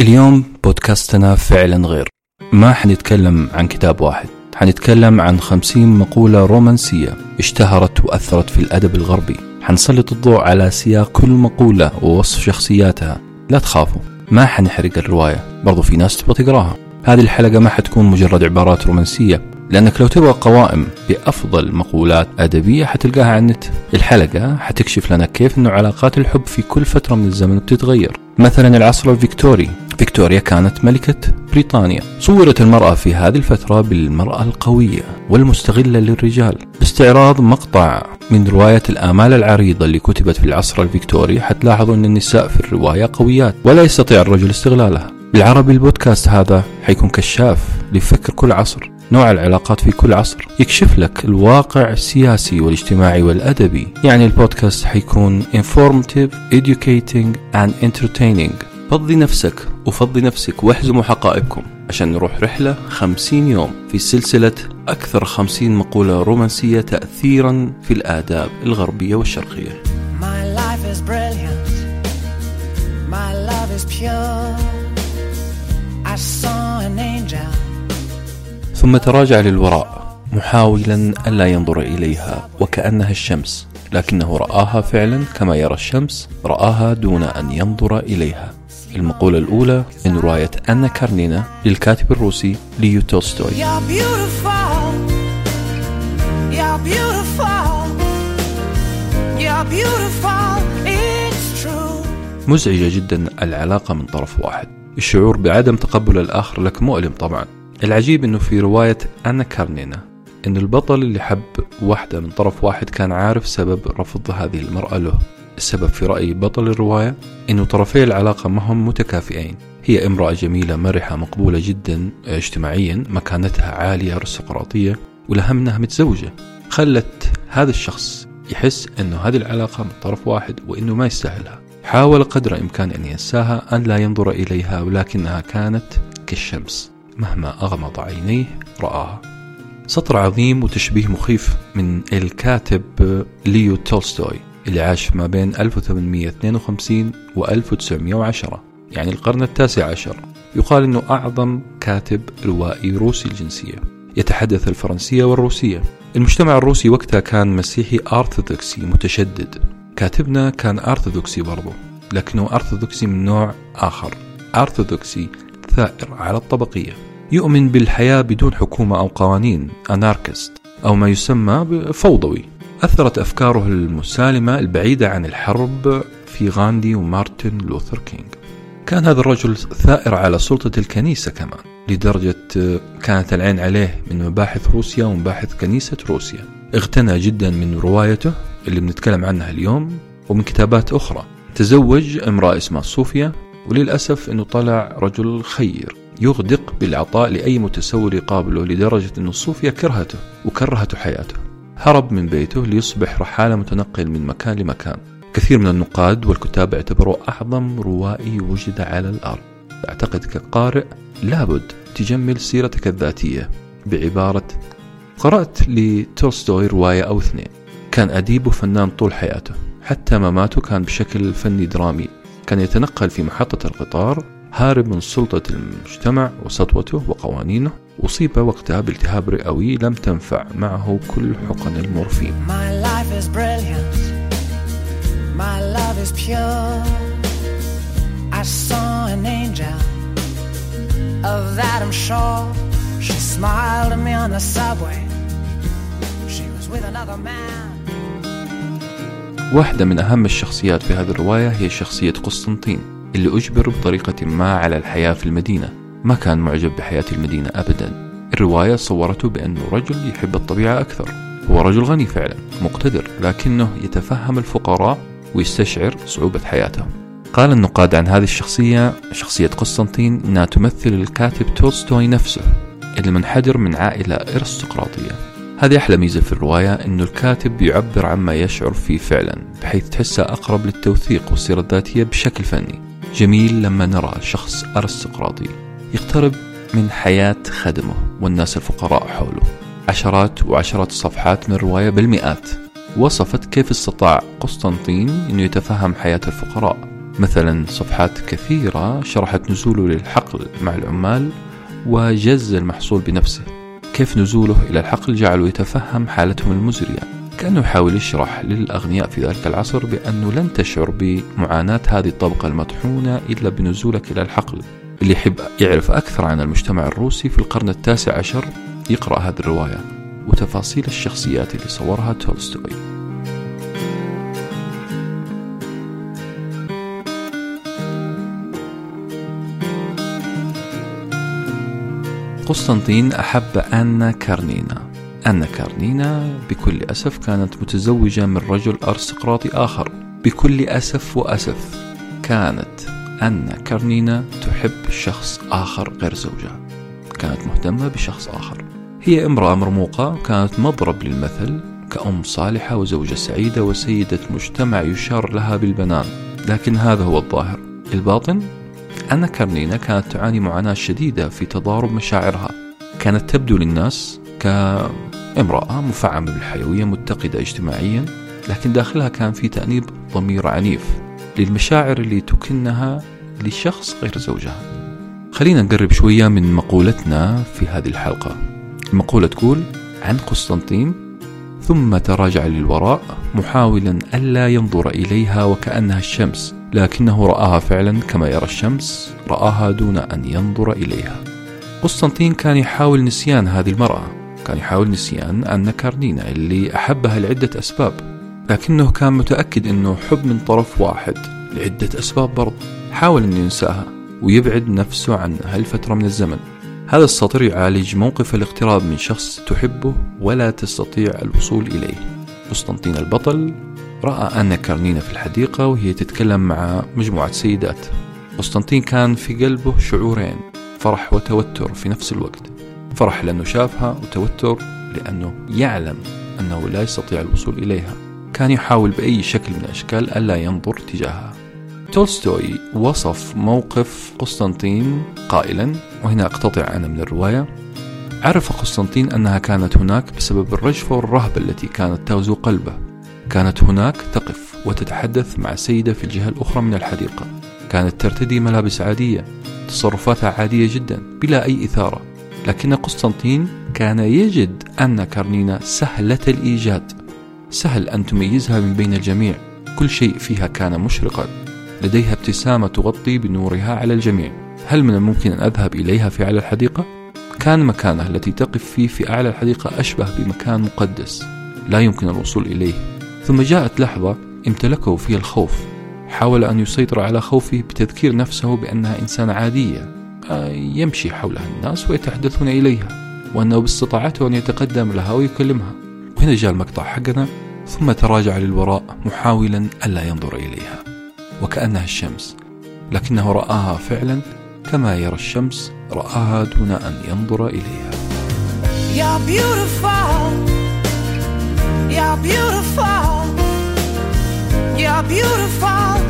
اليوم بودكاستنا فعلا غير. ما حنتكلم عن كتاب واحد. حنتكلم عن خمسين مقولة رومانسية اشتهرت وأثرت في الأدب الغربي. حنسلط الضوء على سياق كل مقولة ووصف شخصياتها. لا تخافوا ما حنحرق الرواية. برضو في ناس تبغى تقراها. هذه الحلقة ما حتكون مجرد عبارات رومانسية لأنك لو تبغى قوائم بأفضل مقولات أدبية حتلقاها على النت. الحلقة حتكشف لنا كيف أنه علاقات الحب في كل فترة من الزمن بتتغير. مثلا العصر الفيكتوري فيكتوريا كانت ملكة بريطانيا. صورت المرأة في هذه الفترة بالمرأة القوية والمستغلة للرجال. باستعراض مقطع من رواية الآمال العريضة اللي كتبت في العصر الفيكتوري حتلاحظوا أن النساء في الرواية قويات ولا يستطيع الرجل استغلالها. بالعربي البودكاست هذا حيكون كشاف لفكر كل عصر. نوع العلاقات في كل عصر يكشف لك الواقع السياسي والاجتماعي والأدبي. يعني البودكاست حيكون informative, educating and entertaining. فضي نفسك وفضي نفسك واحزموا حقائبكم عشان نروح رحلة خمسين يوم في سلسلة أكثر خمسين مقولة رومانسية تأثيرا في الآداب الغربية والشرقية My life is brilliant. My love is pure. I saw an angel. ثم تراجع للوراء محاولا ألا ينظر إليها وكأنها الشمس لكنه رآها فعلا كما يرى الشمس رآها دون أن ينظر إليها المقولة الأولى من رواية أنا كارنينا للكاتب الروسي ليو تولستوي. مزعجة جدا العلاقة من طرف واحد. الشعور بعدم تقبل الآخر لك مؤلم طبعا. العجيب أنه في رواية أنا كارنينا أن البطل اللي حب واحدة من طرف واحد كان عارف سبب رفض هذه المرأة له. السبب في رأي بطل الرواية أنه طرفي العلاقة ما هم متكافئين. هي امرأة جميلة مرحة مقبولة جدا اجتماعيا مكانتها عالية أرستقراطية والأهم أنها متزوجة. خلت هذا الشخص يحس أنه هذه العلاقة من طرف واحد وأنه ما يستاهلها. حاول قدر الإمكان أن ينساها أن لا ينظر إليها ولكنها كانت كالشمس. مهما أغمض عينيه رآها. سطر عظيم وتشبيه مخيف من الكاتب ليو تولستوي. اللي عاش ما بين 1852 و 1910 يعني القرن التاسع عشر. يقال أنه أعظم كاتب روائي روسي الجنسية. يتحدث الفرنسية والروسية. المجتمع الروسي وقتها كان مسيحي أرثوذكسي متشدد. كاتبنا كان أرثوذكسي برضه لكنه أرثوذكسي من نوع آخر. أرثوذكسي ثائر على الطبقية. يؤمن بالحياة بدون حكومة أو قوانين أناركست أو ما يسمى بفوضوي. أثرت أفكاره المسالمة البعيدة عن الحرب في غاندي ومارتن لوثر كينج كان هذا الرجل ثائر على سلطة الكنيسة كمان لدرجة كانت العين عليه من مباحث روسيا ومباحث كنيسة روسيا. اغتنى جدا من روايته اللي بنتكلم عنها اليوم ومن كتابات أخرى. تزوج امرأة اسمها صوفيا وللأسف أنه طلع رجل خير يغدق بالعطاء لأي متسول يقابله لدرجة أن صوفيا كرهته وكرهته حياته. هرب من بيته ليصبح رحالة متنقل من مكان لمكان. كثير من النقاد والكتاب اعتبروه أعظم روائي وجد على الأرض. أعتقد كقارئ لابد تجمل سيرتك الذاتية بعبارة قرأت لتولستوي رواية أو اثنين كان أديب وفنان طول حياته. حتى مماته كان بشكل فني درامي. كان يتنقل في محطة القطار هارب من سلطة المجتمع وسطوته وقوانينه أصيب وقتها بالتهاب رئوي لم تنفع معه كل حقن المورفين My life is brilliant. My love is pure. I saw an angel. Of that I'm sure. She smiled at me on the subway. She was with another man. واحدة من أهم الشخصيات في هذه الرواية هي شخصية قسطنطين اللي أجبر بطريقة ما على الحياة في المدينة. ما كان معجب بحياة المدينة أبدا. الرواية صورته بأنه رجل يحب الطبيعة أكثر. هو رجل غني فعلا مقتدر لكنه يتفهم الفقراء ويستشعر صعوبة حياتهم. قال النقاد عن هذه الشخصية شخصية قسطنطين أنها تمثل الكاتب تولستوي نفسه المنحدر من عائلة أرستقراطية. هذه أحلى ميزة في الرواية أنه الكاتب يعبر عما يشعر فيه فعلا بحيث تحسها أقرب للتوثيق والسيرة الذاتية بشكل فني. جميل لما نرى شخص أرستقراطي يقترب من حياة خدمه والناس الفقراء حوله. عشرات وعشرات الصفحات من الرواية بالمئات. وصفت كيف استطاع قسطنطين أنه يتفهم حياة الفقراء. مثلا صفحات كثيرة شرحت نزوله للحقل مع العمال وجز المحصول بنفسه. كيف نزوله إلى الحقل جعله يتفهم حالتهم المزرية. كأنه يحاول يشرح للأغنياء في ذلك العصر بأنه لن تشعر بمعاناة هذه الطبقة المطحونة إلا بنزولك إلى الحقل. اللي يحب يعرف أكثر عن المجتمع الروسي في القرن التاسع عشر يقرأ هذه الرواية وتفاصيل الشخصيات اللي صورها تولستوي. قسطنطين أحب أنا كارنينا. أنا كارنينا بكل أسف كانت متزوجة من رجل أرستقراطي آخر. بكل أسف وأسف كانت أن كارنينا تحب شخص آخر غير زوجها. كانت مهتمة بشخص آخر. هي امرأة مرموقة كانت مضرب للمثل كأم صالحة وزوجة سعيدة وسيدة مجتمع يشار لها بالبنان. لكن هذا هو الظاهر. الباطن؟ أن كارنينا كانت تعاني معاناة شديدة في تضارب مشاعرها. كانت تبدو للناس كامرأة مفعمة بالحيوية متقدة اجتماعيا لكن داخلها كان في تأنيب ضمير عنيف للمشاعر اللي تكنها لشخص غير زوجها. خلينا نقرب شوية من مقولتنا في هذه الحلقة. المقولة تقول عن قسطنطين ثم تراجع للوراء محاولا ألا ينظر إليها وكأنها الشمس لكنه رآها فعلا كما يرى الشمس رآها دون أن ينظر إليها. قسطنطين كان يحاول نسيان هذه المرأة. كان يحاول نسيان أن كارنينا اللي أحبها لعدة أسباب لكنه كان متأكد أنه حب من طرف واحد لعدة أسباب برضه حاول أن ينساها ويبعد نفسه عنها لفترة من الزمن. هذا السطر يعالج موقف الاقتراب من شخص تحبه ولا تستطيع الوصول إليه. قسطنطين البطل رأى أن كارنينا في الحديقة وهي تتكلم مع مجموعة سيدات. قسطنطين كان في قلبه شعورين فرح وتوتر في نفس الوقت. فرح لأنه شافها وتوتر لأنه يعلم أنه لا يستطيع الوصول إليها. كان يحاول بأي شكل من الأشكال ألا ينظر تجاهها. تولستوي وصف موقف قسطنطين قائلا وهنا أقتطع أنا من الرواية. عرف قسطنطين أنها كانت هناك بسبب الرجفة والرهبة التي كانت تغزو قلبه. كانت هناك تقف وتتحدث مع سيدة في الجهة الأخرى من الحديقة. كانت ترتدي ملابس عادية تصرفاتها عادية جدا بلا أي إثارة. لكن قسطنطين كان يجد أن كارنينا سهلة الإيجاد. سهل أن تميزها من بين الجميع. كل شيء فيها كان مشرقا. لديها ابتسامة تغطي بنورها على الجميع. هل من الممكن أن أذهب إليها في أعلى الحديقة؟ كان مكانها التي تقف فيه في أعلى الحديقة أشبه بمكان مقدس. لا يمكن الوصول إليه. ثم جاءت لحظة امتلكه فيها الخوف. حاول أن يسيطر على خوفه بتذكير نفسه بأنها إنسانة عادية. يمشي حولها الناس ويتحدثون إليها وأنه باستطاعته أن يتقدم لها ويكلمها وهنا جاء المقطع حقنا ثم تراجع للوراء محاولا ألا ينظر إليها وكأنها الشمس لكنه رآها فعلا كما يرى الشمس رآها دون أن ينظر إليها You're beautiful. You're beautiful. You're beautiful.